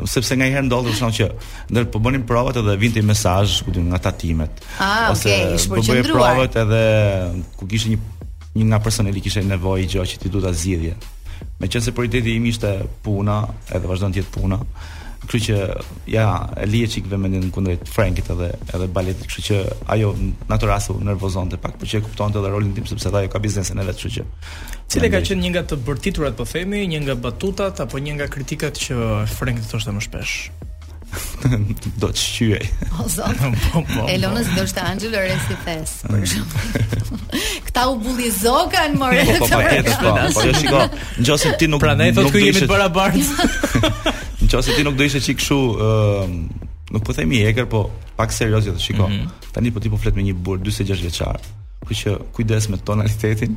sepse nganjëherë ndodhte shumë që ndërsa po bënim provat edhe vinte mesazh ku nga tatimet. Ah, ose okay, ishe po bëje provat edhe ku kishte një njeri nga personeli kishte nevojë gjë që ti duhet ta zgjidhje. Meqenëse prioriteti im ishte puna, edhe vazhdon të jetë puna. Kështu që ja, e lije çik vëmendjen kundrejt Frenkit edhe edhe baletit, kështu që ajo në atë rast u nervozonte pak, por që e kuptonte edhe rolin tim sepse ajo ka biznesin e vet, kështu që Cila ka qenë një nga të bërtiturat, po themi, një nga batutat apo një nga kritikat që Frenki të thoshte më shpesh? do të shqyej. O zot. Po, po, po. Elonës i thotë Angelo Resi Fes, për mm. shembull. Kta u bullizokan, more. Po, po, po, po, po, jo, shiko. Nëse ti nuk prandaj thotë që jemi të barabartë. Nëse ti nuk do ishe çik kështu, ë, nuk po themi egër, po pak serioz jo, shiko. Mhm. Tani po ti po flet me një burrë 46 vjeçar. Kështu që kujdes me tonalitetin,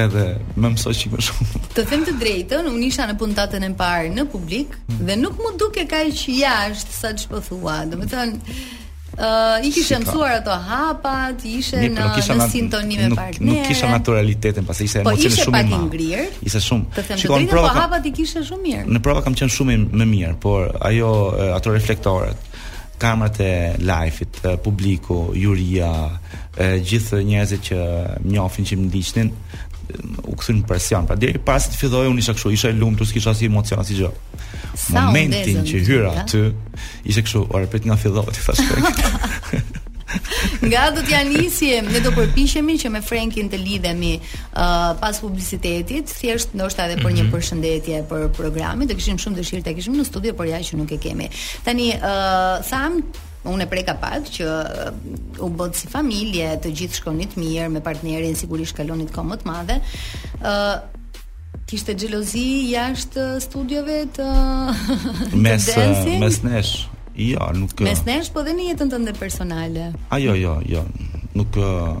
edhe më mëso çik më shumë. Të them të drejtën, unë isha në puntatën e parë në publik dhe nuk m'u duke kaq jashtë sa ç'po thua. Domethënë, ë uh, i kishe mësuar ato hapat, ishe Mirë, po në në sintoni me partneren. Nuk kisha naturalitetin, pasi ishte po, emocioni shumë i madh. Po ishe pak Ishte shumë. Të them Shikon, të drejtën, po hapat i kishe shumë mirë. Në prova kam qenë shumë më mirë, por ajo ato reflektorët Kamerat e lajvit, publiku, juria, gjithë njerëzit që më njofin që më ndiqnin, u kthyn në presion. Pra deri para se të filloj unë isha kështu, isha i lumtur, s'kisha asnjë emocion asnjë gjë. Momentin që hyra aty, ishte kështu, ora prit nga fillohet thashë. Nga do t'ia nisim, ne do përpiqemi që me Frenkin të lidhemi uh, pas publicitetit, thjesht ndoshta edhe për mm -hmm. një mhm. përshëndetje për programin, do kishim shumë dëshirë ta kishim në studio, por ja që nuk e kemi. Tani ë uh, tham unë e preka pak, që uh, u bë si familje, të gjithë shkonit mirë me partnerin, sigurisht kalonit kohë më të madhe. ë uh, Kishte xhelozi jashtë studiove të mes të uh, mes nesh. Jo, nuk. Mes nesh po dhe në jetën tënde personale. A jo, jo, jo. Nuk uh,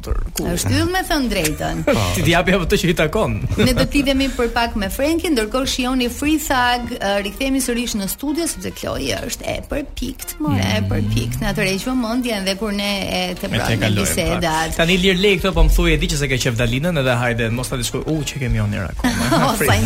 Është yll me thënë të drejtën. Po. Ti di japi atë që i takon. Ne do të lidhemi për pak me Frenkin, ndërkohë shijoni Free Thug, uh, rikthehemi sërish në studio sepse Kloi është e përpikt, më e mm. përpikt. Na tërheq vëmendjen dhe kur ne nxehim bisedat. Tani Ilir leri këto po më thuaj e di që s'e ke qejf Dalinën edhe hajde mos ta diskutojmë. U që kemi on era. Sa i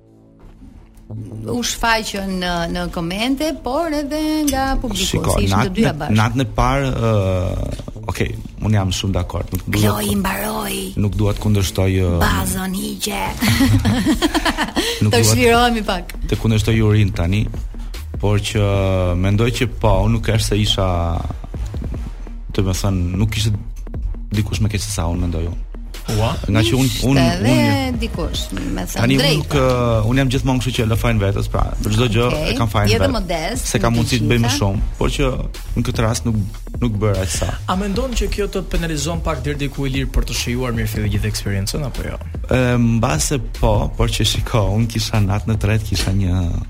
u shfaqën në në komente, por edhe nga publiku, Shiko, si ishin të dyja bashkë. Natën e parë, uh, ok, unë jam shumë dakord. Nuk dua. Kloi mbaroi. Nuk dua të kundërshtoj uh, Bazon Ije. Të çlirohemi pak. Të kundërshtoj jurinë tani, por që mendoj që po, unë nuk është se isha domethënë, nuk ishte dikush më keq se sa unë mendoj unë. Ua, nga që unë unë unë un, dikush, me thënë të drejtën. Tani unë nuk uh, unë jam gjithmonë kështu që lë fajin vetes, pra për çdo gjë okay. e kam fajin vetes. Je modest. Se kam mundësi të bëj më shumë, por që në këtë rast nuk nuk bëra aq sa. A mendon që kjo të penalizon pak deri diku Ilir për të shijuar mirëfilli gjithë eksperiencën apo jo? Ëm, mbase po, por që shiko, unë kisha natën e tretë kisha një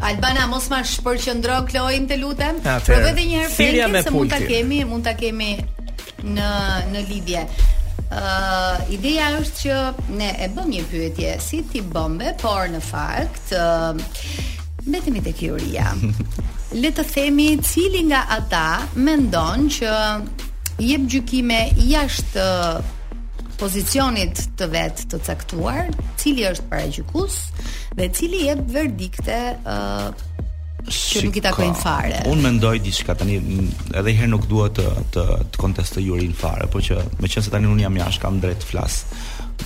Albana mos ma shpërqendro Kloin të lutem. Provoje edhe një herë Frenkin se mund ta kemi, mund ta kemi në në lidhje. Ë uh, ideja është që ne e bëm një pyetje si tip bombe, por në fakt ë uh, mbetemi tek juria. Le të themi cili nga ata mendon që jep gjykime jashtë pozicionit të vet të caktuar, cili është paragjykues dhe cili jep verdikte ë uh, që nuk i takojnë fare. Unë mendoj diçka tani edhe një herë nuk dua të të të kontestoj jurinë fare, por që meqense tani unë jam jashtë kam të drejtë të flas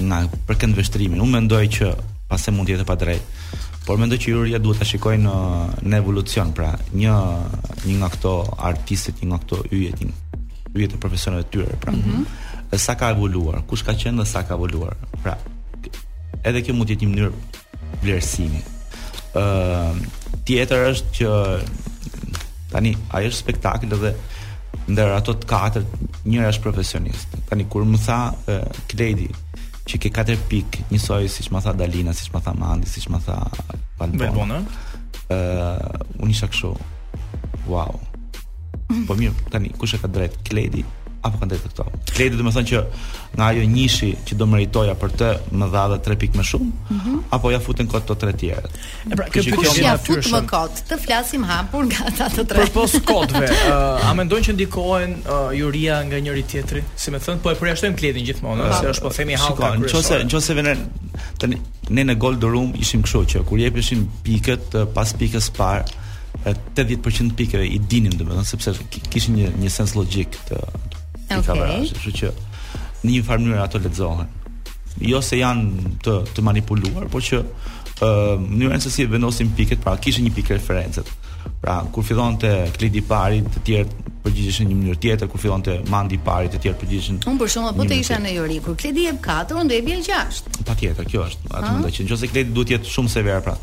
nga për këndvështrimin. Unë mendoj që pasi mund të jetë e padrejtë. Por mendoj që juria duhet ta shikojë në në evolucion, pra një nga këto artistët, një nga këto yjet, një yjet e profesioneve të tyre, pra. Mm -hmm. Sa ka evoluar, kush ka qenë dhe sa ka evoluar. Pra, edhe kjo mund të jetë një mënyrë vlerësimi. Ë uh, tjetër është që tani ai është spektakël dhe ndër ato të katërt njëra është profesioniste. Tani kur më tha uh, Kledi që ke katër pikë, njësoj siç më tha Dalina, siç më tha Mandi, siç më tha Valbona. Valbona. Ë uh, unë isha kështu. Wow. Po mirë, tani kush e ka drejt? Kledi apo kanë drejtë këta? Kledi domethënë që nga ajo njishi që do meritoja por të më dha edhe 3 pikë më shumë, mm -hmm. apo ia futën kot të tre tjerët. E pra, kjo pyetje kush ia fut më kot, të flasim hapur nga ata të tre. Përpos kotëve, uh, a mendon që ndikohen uh, juria nga njëri tjetri? Si me thënë, po e përjashtojmë Kledin gjithmonë, uh, se është po themi hallka. Shiko, nëse nëse vjen, tani ne në Golden Room ishim kështu që kur jepeshin pikët pas pikës së parë, 80 për qind pikët i dinim domethënë sepse kishin një një sens logjik të pikëve, kështu që në një farë mënyrë ato lexohen. Jo se janë të të manipuluar, por që ë uh, mënyra se si vendosin pikët, pra kishin një pikë reference. Pra, kur fillonte Kledi i pari, të tjerët përgjigjeshin në mënyrë tjetër, kur fillonte Mandi i pari, të tjerët përgjigjeshin. Unë për shembull, po të isha në juri, kur Kledi jep 4, unë do jap 6. Patjetër, kjo është, atë ah. mendoj që në qoftë se Kledi duhet të jetë shumë sever, pra.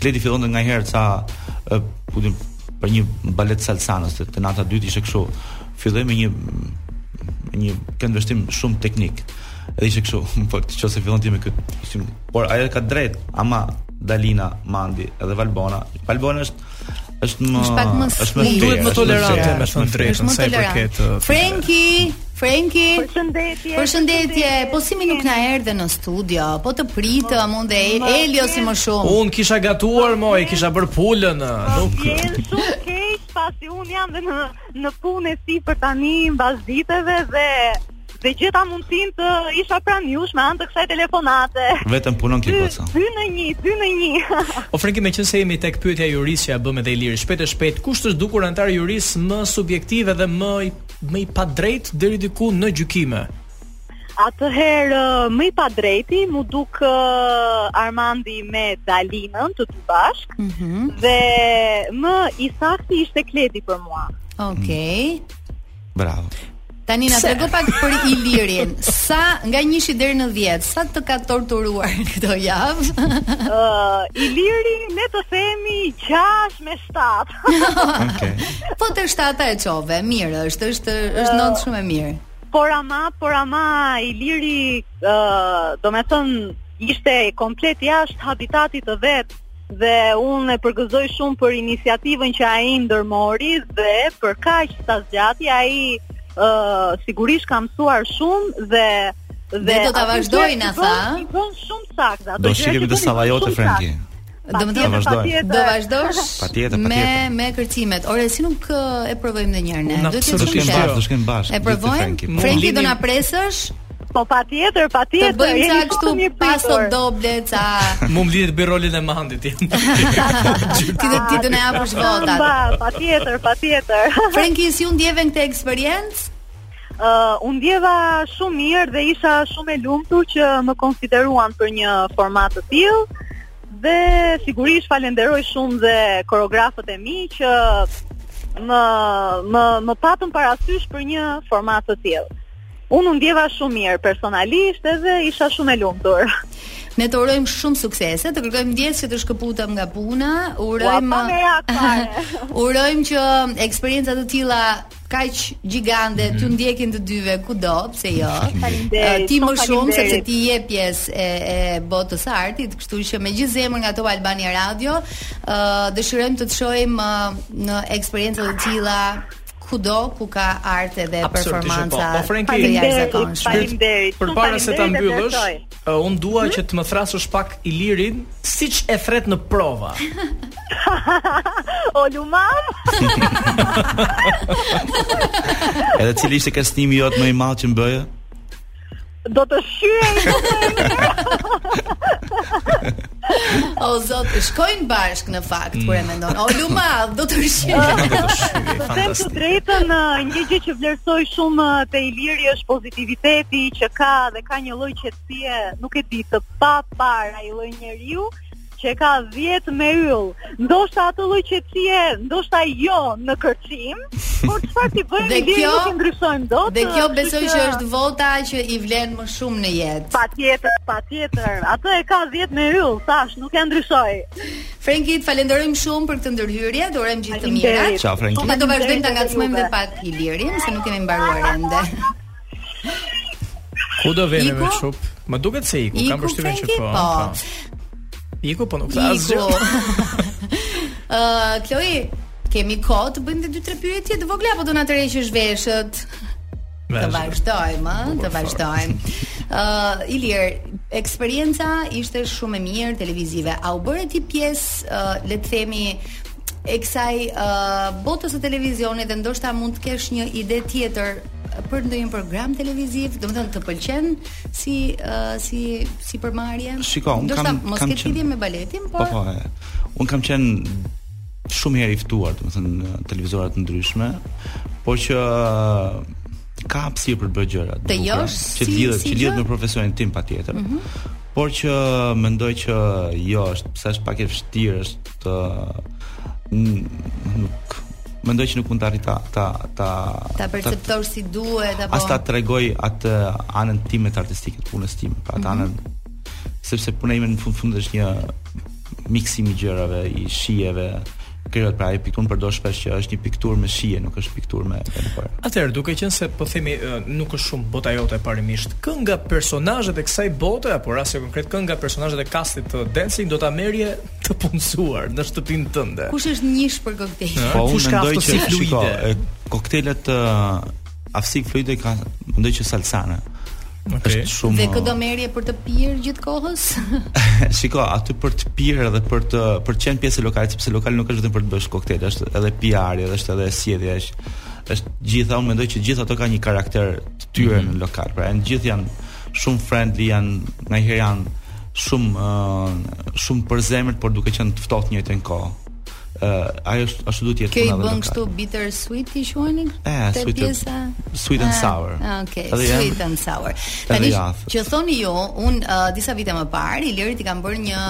Kledi fillonte nganjëherë ca, për shembull për një balet salsa nëse te, te nata e dytë ishte kështu. Filloi me një me një këndvështrim shumë teknik. Edhe ishte kështu, po në qoftë se fillon ti me këtë. Por ajo e ka drejt, ama Dalina, Mandi edhe Valbona. Valbona është është më është pak më është më duhet më tolerante me të drejtën sa i përket uh, Frenki Frenki Përshëndetje Përshëndetje po si mi nuk na erdhe në studio po të pritëm unë dhe Elio si më shumë un kisha gatuar moj kisha bërë pulën uh, po, më vjen shumë keq pasi un jam dhe në në punë e si për tani mbas ditëve dhe dhe gjeta mundësin të isha pranë jush me anë të kësaj telefonate. Vetëm punon kjo goca. 2 në 1, 2 në 1. o Frenki, meqenëse jemi tek pyetja e jurisë që ia bëmë edhe Ilirit, shpejt e shpejt, kush të është dukur anëtar i jurisë më subjektiv edhe më më i padrejt deri diku në gjykime? Atëherë më i padrejti m'u duk uh, Armandi me Dalinën të dy bashkë mm -hmm. dhe më i sakti ishte Kledi për mua. Okej. Okay. Mm. Bravo. Tani na trego pak për Ilirin. Sa nga 1 deri në 10, sa të ka torturuar këto javë? Ë, uh, Iliri le të themi 6 me 7. Okej. Okay. Po te shtata e çove, mirë është, është është uh, shumë e mirë. Por ama, por ama Iliri, ë, domethënë, ishte komplet jashtë habitatit të vet dhe unë e përgëzoj shumë për iniciativën që ai ndërmori dhe për kaq sa zgjati ai ë sigurisht ka mësuar shumë dhe dhe do ta vazhdojë, na tha. Bën shumë saktë. Do shkojmë te salla jote Frenki. Do më thënë patjetër. Do vazhdosh patjetër, me patjetër. me kërcimet. Ore, si nuk e provojmë ndonjëherë ne. Do të shkojmë bashkë, do të shkojmë bashkë. E provojmë. Frenki do na presësh. Po patjetër, patjetër. Të bëjmë ca kështu paso doble ca. Mu më lini të bëj rolin e mandit. ti do ti do na japësh votat. Patjetër, patjetër. Frenki, si u ndjeve këtë eksperiencë? Uh, u ndjeva shumë mirë dhe isha shumë e lumtur që më konsideruan për një format të tillë dhe sigurisht falenderoj shumë dhe koreografët e mi që më më më patën parasysh për një format të tillë. Unë u ndjeva shumë mirë personalisht edhe isha shumë e lumtur. Ne të urojmë shumë suksese, të kërkojmë ndjesë që të shkëputëm nga puna, urojmë... Ua, pa me Urojmë që eksperienca të tilla kaq gjigante mm. t'ju ndjekin të dyve kudo, pse jo. Faleminderit. Ti më shumë sepse ti je pjesë e, e botës së artit, kështu që me gjithë zemër nga Top Albania Radio, ë uh, dëshirojmë të të shohim uh, në eksperienca të tilla kudo ku ka art edhe performanca. Po, po Frenki, faleminderit. Faleminderit. Përpara se ta mbyllësh, Uh, unë dua hmm? që të më thrasësh pak Ilirin, siç e thret në prova. O Luma. Edhe cili ishte kërcënimi jot më i madh që më bëje? Do të shihej. O zot, shkojnë bashkë në fakt kur e mm. mendon. O Luma, do të rishim. Të them të drejtën, një gjë që vlerësoj shumë te Iliri është pozitiviteti që ka dhe ka një lloj qetësie, nuk e di, të pa parë ai lloj njeriu që e ka 10 me yll. Ndoshta atë lloj qetësie, ndoshta jo në kërcim, por çfarë t'i bëjmë dhe kjo, nuk i ndryshojmë dot. Dhe kjo besoj që... që është vota që i vlen më shumë në jetë. Patjetër, patjetër. Atë e ka 10 me yll, tash nuk e ndryshoj. Frenki, të falenderojmë shumë për këtë ndërhyrje, të urojmë gjithë të mirat. Ciao Frenki. Ne do vazhdojmë ta ngacmojmë dhe pak Ilirin, se nuk kemi mbaruar ende. Ku do vjen me çup? Më duket se iku, kam përshtypjen që po. po. po. Iku po nuk tha asgjë. Ë, uh, Chloe, kemi kohë të bëjmë dy tre pyetje të vogla apo do na tërheqësh veshët? Të vazhdojmë, të vazhdojmë. Ë, uh, Ilir, eksperienca ishte shumë e mirë televizive. A u bëre ti pjesë, uh, le të themi, e kësaj uh, botës së televizionit dhe ndoshta mund të kesh një ide tjetër për ndonjë program televiziv, domethënë të pëlqen si uh, si sipërmarrje. Shiko, un kam mos kam qenë me baletin, po, por po, po, un kam qenë shumë herë i ftuar, domethënë në televizione të ndryshme, por që ka hapësirë për të bërë gjëra të bukura, që si, lidhet, si që lidhet me profesionin tim patjetër. Mm -hmm. Por që mendoj që jo, është pse është pak e vështirë, është të nuk mendoj që nuk mund të arrij ta ta ta ta perceptosh si duhet apo as ta tregoj atë anën time të artistike të punës time, pra atë mhm. anën mm -hmm. sepse puna ime në fund fund është një miksim i gjërave, i shijeve, krijohet pra ai pikturë përdor shpesh që është një pikturë me shije, nuk është pikturë me fotografë. Atëherë, duke qenë se po themi nuk është shumë bota jote parimisht, kë nga personazhet e kësaj bote apo rasti konkret kë nga personazhet e kastit të Dancing do ta merrje të punësuar në shtëpinë tënde. Kush është njësh për koktejl? Po unë mendoj që shiko, koktejlet të uh, aftësi fluide ka mendoj që salsana. Okay. Është shumë Dhe këdo merje për të pirë gjithë kohës? shiko, aty për të pirë dhe për për të qenë pjesë e lokalit, sepse lokali nuk është vetëm për të bërë koktejl, është edhe PR, është edhe sjellja, është është gjitha, unë mendoj që gjithë ato kanë një karakter të tyre mm -hmm. në lokal. Pra, janë gjithë janë shumë friendly, janë ngaherë janë shumë uh, shumë përzemërt, por duke qenë të ftohtë në njëjtën kohë. Ë, uh, ajo është ashtu duhet të jetë puna vendore. Kjo bën kështu bitter sweet i quani? Te pjesa sweet and ah, sour. Ah, okay, dhe sweet and sour. Tani që thoni ju, un uh, disa vite më parë Ilirit i kam bërë një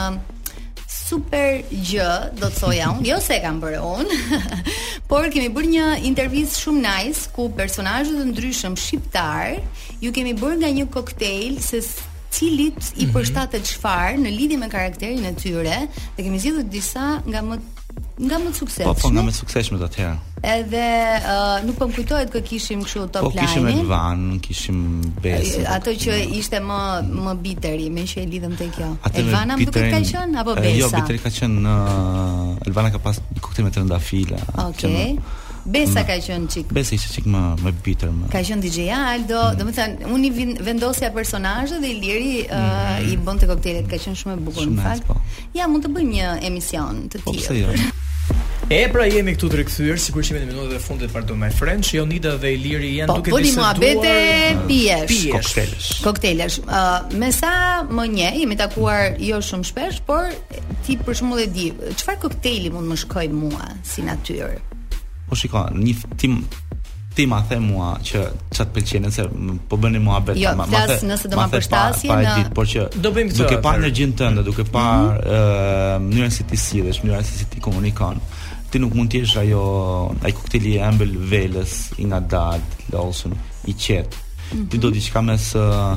super gjë, do të thoja unë, jo se e kam bërë unë, por kemi bërë një intervistë shumë nice ku personazhe të ndryshëm shqiptar ju kemi bërë nga një koktejl se cilit mm -hmm. i mhm. përshtatet çfarë në lidhje me karakterin e tyre dhe kemi zgjedhur disa nga më nga më suksesshme. Po, po, nga më suksesshme të atëherë. Edhe uh, nuk po më kujtohet kë kishim kështu top po, line. Po kishim Elvan, kishim Besën. Ato që në... ishte më më biteri, më që e lidhëm te kjo. Atë Elvana më duket ka qen apo Besa? Jo, biteri ka qen në uh, Elvana ka pas koktej me trëndafila. Okej. Okay. Besa ka qenë çik. Besa ishte çik më më bitter më. Ka qenë DJ Aldo, mm. domethënë unë i vendosja personazhe dhe Iliri mm -hmm. uh, i bënte koktelet, ka qenë shumë e bukur në fakt. Po. Ja, mund të bëjmë një emision të po, tillë. Po pse jo? E pra jemi këtu të rikthyer sigurisht jemi në minutat e fundit për Pardon My French, Jonida dhe Iliri janë po, duke të diskutuar. Po, bëni muhabete pijesh. Koktelesh. Koktelesh. Ë, uh, me sa më njeh, jemi takuar jo shumë shpesh, por ti për shembull e di, çfarë kokteli mund të më shkojë mua? si natyrë. Po shiko, një timtim ma the mua që ça t'pëlqen se po bëni mua bet jo, ma ma the nëse do ma përshtasje pa, pa, pa ditë por që do bëjmë këtë duke parë energjinë tënde duke parë mm -hmm. mënyrën si ti sillesh mënyrën si ti komunikon ti nuk mund të jesh ajo ai kokteli i ëmbël velës i ngadaltë lawson i qetë mm -hmm. ti do mhm. diçka me uh,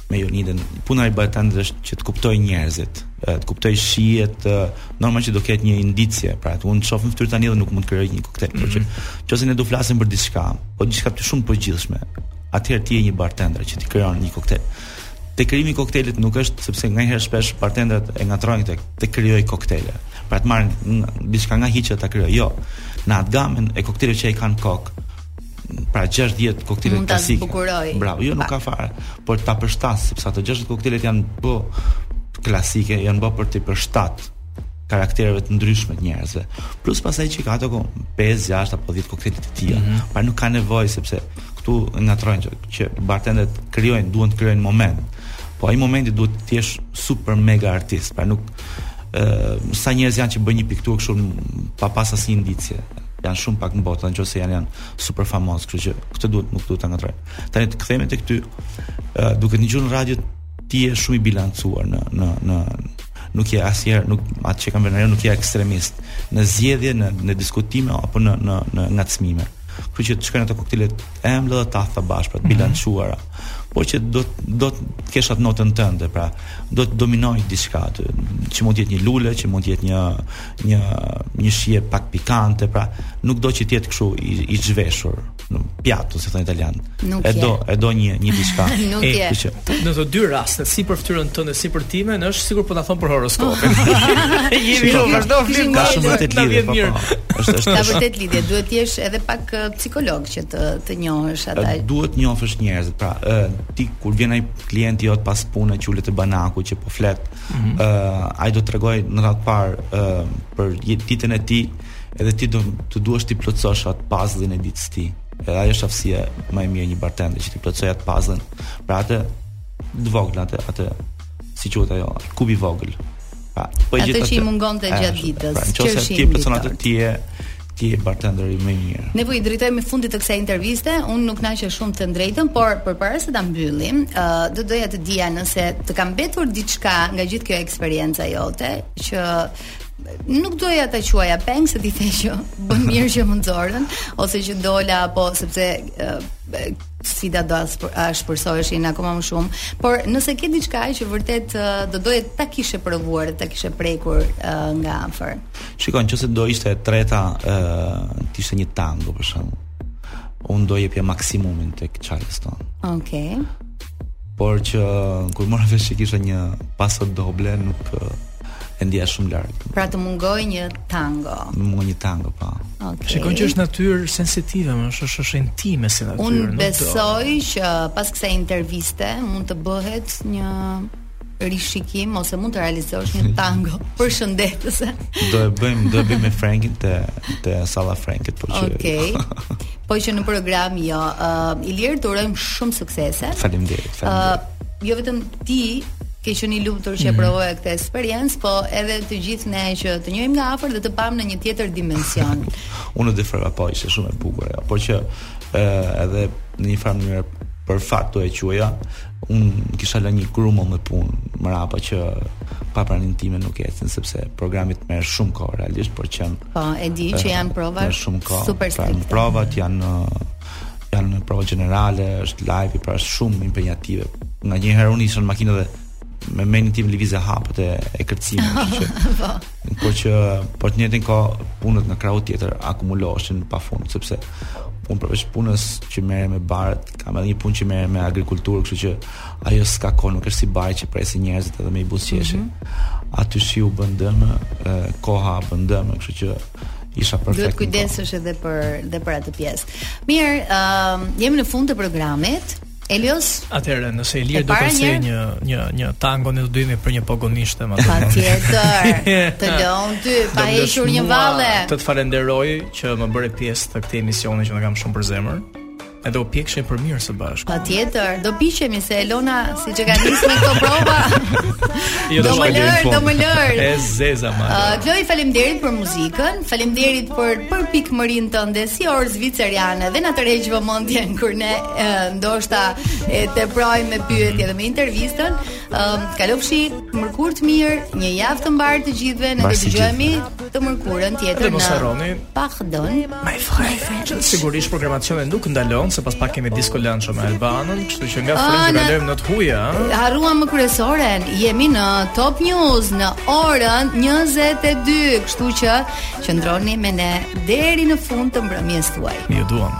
me Jonidën. Puna e bartenderit është që të kuptojë njerëzit, të kuptojë shijet, normal që do ketë një indicie, pra që unë shoh në fytyrë tani dhe nuk mund të krijoj një koktel, por që mhm. nëse ne do flasim për diçka, po diçka shumë përgjithshme, atëherë ti je një bartender që t'i krijon një koktel. Te krijimi i koktelit nuk është sepse nganjëherë shpesh bartenderët e ngatërrojnë këtë, të krijoj koktele. Pra të marr diçka nga hiçja ta krijoj. Jo. Në atë gamën e koktelit që ai ka në kokë, Pra 60 koktele klasike. Mund ta zbukurojë. Bravo, jo nuk ka fare, por ta përshtasë sepse ato 60 koktelet janë bë klasike, janë bë për t'u përshtat karaktereve të ndryshme të njerëzve. Plus pastaj që ka ato 5, 6 apo 10 koktele të tija. Mm -hmm. Pra nuk ka nevojë sepse këtu ngatërrojnë që, që bartenderët krijojnë, duan të krijojnë moment. Po ai momenti duhet të jesh super mega artist, pra nuk ë sa njerëz janë që bëjnë një pikturë kështu pa pas asnjë indicie. Janë shumë pak në botë, edhe nëse janë janë super famozë, kështu që këtë duhet nuk duhet ta ngatërrojmë. Tani të kthehemi tek ty. Uh, duke dëgjuar në radio ti je shumë i bilancuar në në në nuk je asnjëherë nuk atë që kam vënë re nuk je ekstremist në zgjedhje në në diskutime apo në në në ngacmime. Kështu që të shkojnë ato koktelet e ëmbla dhe të tharta bashkë pra të mhm. bilancuara. Po që do do të kesh atë notën tënde, pra do të dominojë diçka aty, që mund të jetë një lule, që mund të jetë një një një shije pak pikante, pra nuk do që të jetë kështu i, i zhveshur në pjatë, si thonë italianët. Nuk e je. do, e do një një diçka. Kjo që... Në të dy rastet, si për fytyrën tënde, si për timen, është sikur po ta thonë për horoskopin. Je vjen, vazhdo filmi ka shumë vërtet lidhje. Po, po. Është është ka vërtet lidhje, duhet të jesh edhe pak uh, psikolog që të të njohësh ata. Duhet të njohësh njerëz, pra, uh, ti kur vjen ai klienti jot pas punës që ulet te banaku që po flet, mm -hmm. uh, ai do të tregojë në radhë të parë uh, për ditën e tij, edhe ti do të duash t'i plotësosh atë puzzle-in e ditës së tij. Edhe ajo është aftësia më e mirë e një bartenderi që t'i plotësojë atë puzzle-in. Pra atë të vogël atë atë si quhet ajo, kubi i vogël. Pra, po gjithë atë që i mungonte gjatë ditës. Pra, nëse ti e plotëson atë ti e Ti je bartenderi më i mirë. Ne po i drejtohemi fundit të kësaj interviste. Unë u kënaqa shumë të drejtën, por përpara se ta mbyllim, uh, do doja të dija nëse të ka mbetur diçka nga gjithë kjo eksperienca jote, që nuk doja ta quaja peng se ti the që bënë mirë që më nxorën ose që dola apo sepse sfida do ashpërsoheshin akoma më shumë, por nëse ke diçka që vërtet do doje ta kishe provuar, ta kishe prekur nga afër. Shiko, nëse do ishte e treta, e, të ishte një tango, për shembull. Unë do jepja maksimumin tek Charleston. Oke. Okay. Por që kur mora vesh që kisha një paso doble, nuk e ndjeja shumë lartë. Pra të mungoi një tango. Më mungoi një tango, po. Po. Okay. Shiko që është natyrë sensitive, më është është intime si natyrë. Unë besoj që pas kësaj interviste mund të bëhet një rishikim ose mund të realizosh një tango përshëndetëse. Do e bëjmë, do e bëjmë me Frankin te te salla e Frankit po që. Okej. Okay. Po që në program jo. Uh, Ilir të urojmë shumë suksese. Faleminderit. Faleminderit. Uh, jo vetëm ti ke qenë i lumtur që e mhm. provove këtë eksperiencë, po edhe të gjithë ne që të njohëm nga afër dhe të pamë në një tjetër dimension. Unë do të po ishte shumë e bukur ajo, por që edhe në një farë mënyrë për fat do e quaja, Unë kisha lënë një grumbull me punë mrapa që pa praninë time nuk ecën sepse programi të merr shumë kohë realisht, por që Po, e di që janë prova shumë kohë. Super pra, strikte. Pra, provat janë janë në prova gjenerale, është live-i, pra është shumë impenjative. Nganjëherë unë isha në makinë dhe me mendjen time lëvizja hapat e, e kërcimit, kështu që. Po. Po që po të njëjtën kohë punët në krahun tjetër akumuloheshin pa fund sepse unë përveç punës që merrem me barët, kam edhe një punë që merrem me agrikulturë, kështu që ajo s'ka kohë, nuk është si bari që pret njerëzit edhe me i buzëqesh. Mm -hmm. Aty shiu bën dëm, koha bën dëm, kështu që isha perfekt. Duhet të kujdesesh edhe për dhe për atë pjesë. Mirë, ëm um, jemi në fund të programit. Elios? Atëherë, nëse Iliri do të sjellë një një një tango ne do duhemi për një pogonishte më atë. Patjetër. Të lëm ty pa hequr një valle. Të të falenderoj që më bëre pjesë të këtij emisioni që e kam shumë për zemër. Edhe u pjekshim për mirë së bashku. Patjetër, do piqemi se Elona siç e ka nisë me këto prova. Jo, do më lër, do më lër. E zeza unë. Uh, Kloj, faleminderit për muzikën, faleminderit për për përpikmërinë tënde si orë zviceriane dhe na tërheq vëmendjen kur ne ndoshta e teprojmë me pyetje dhe me intervistën. Ëm uh, kalofshi mërkurë të mirë, një javë të mbarë të gjithëve, ne do të dëgjohemi të mërkurën tjetër në Pardon My French. Sigurisht programacioni nuk ndalon se pas pak kemi disco lunch me Albanën, kështu që nga frëngjishtja kalojmë në të huaja. Harruam më kryesoren, jemi në Top News në orën 22, kështu që qëndroni me ne deri në fund të mbrëmjes tuaj. Ju duam.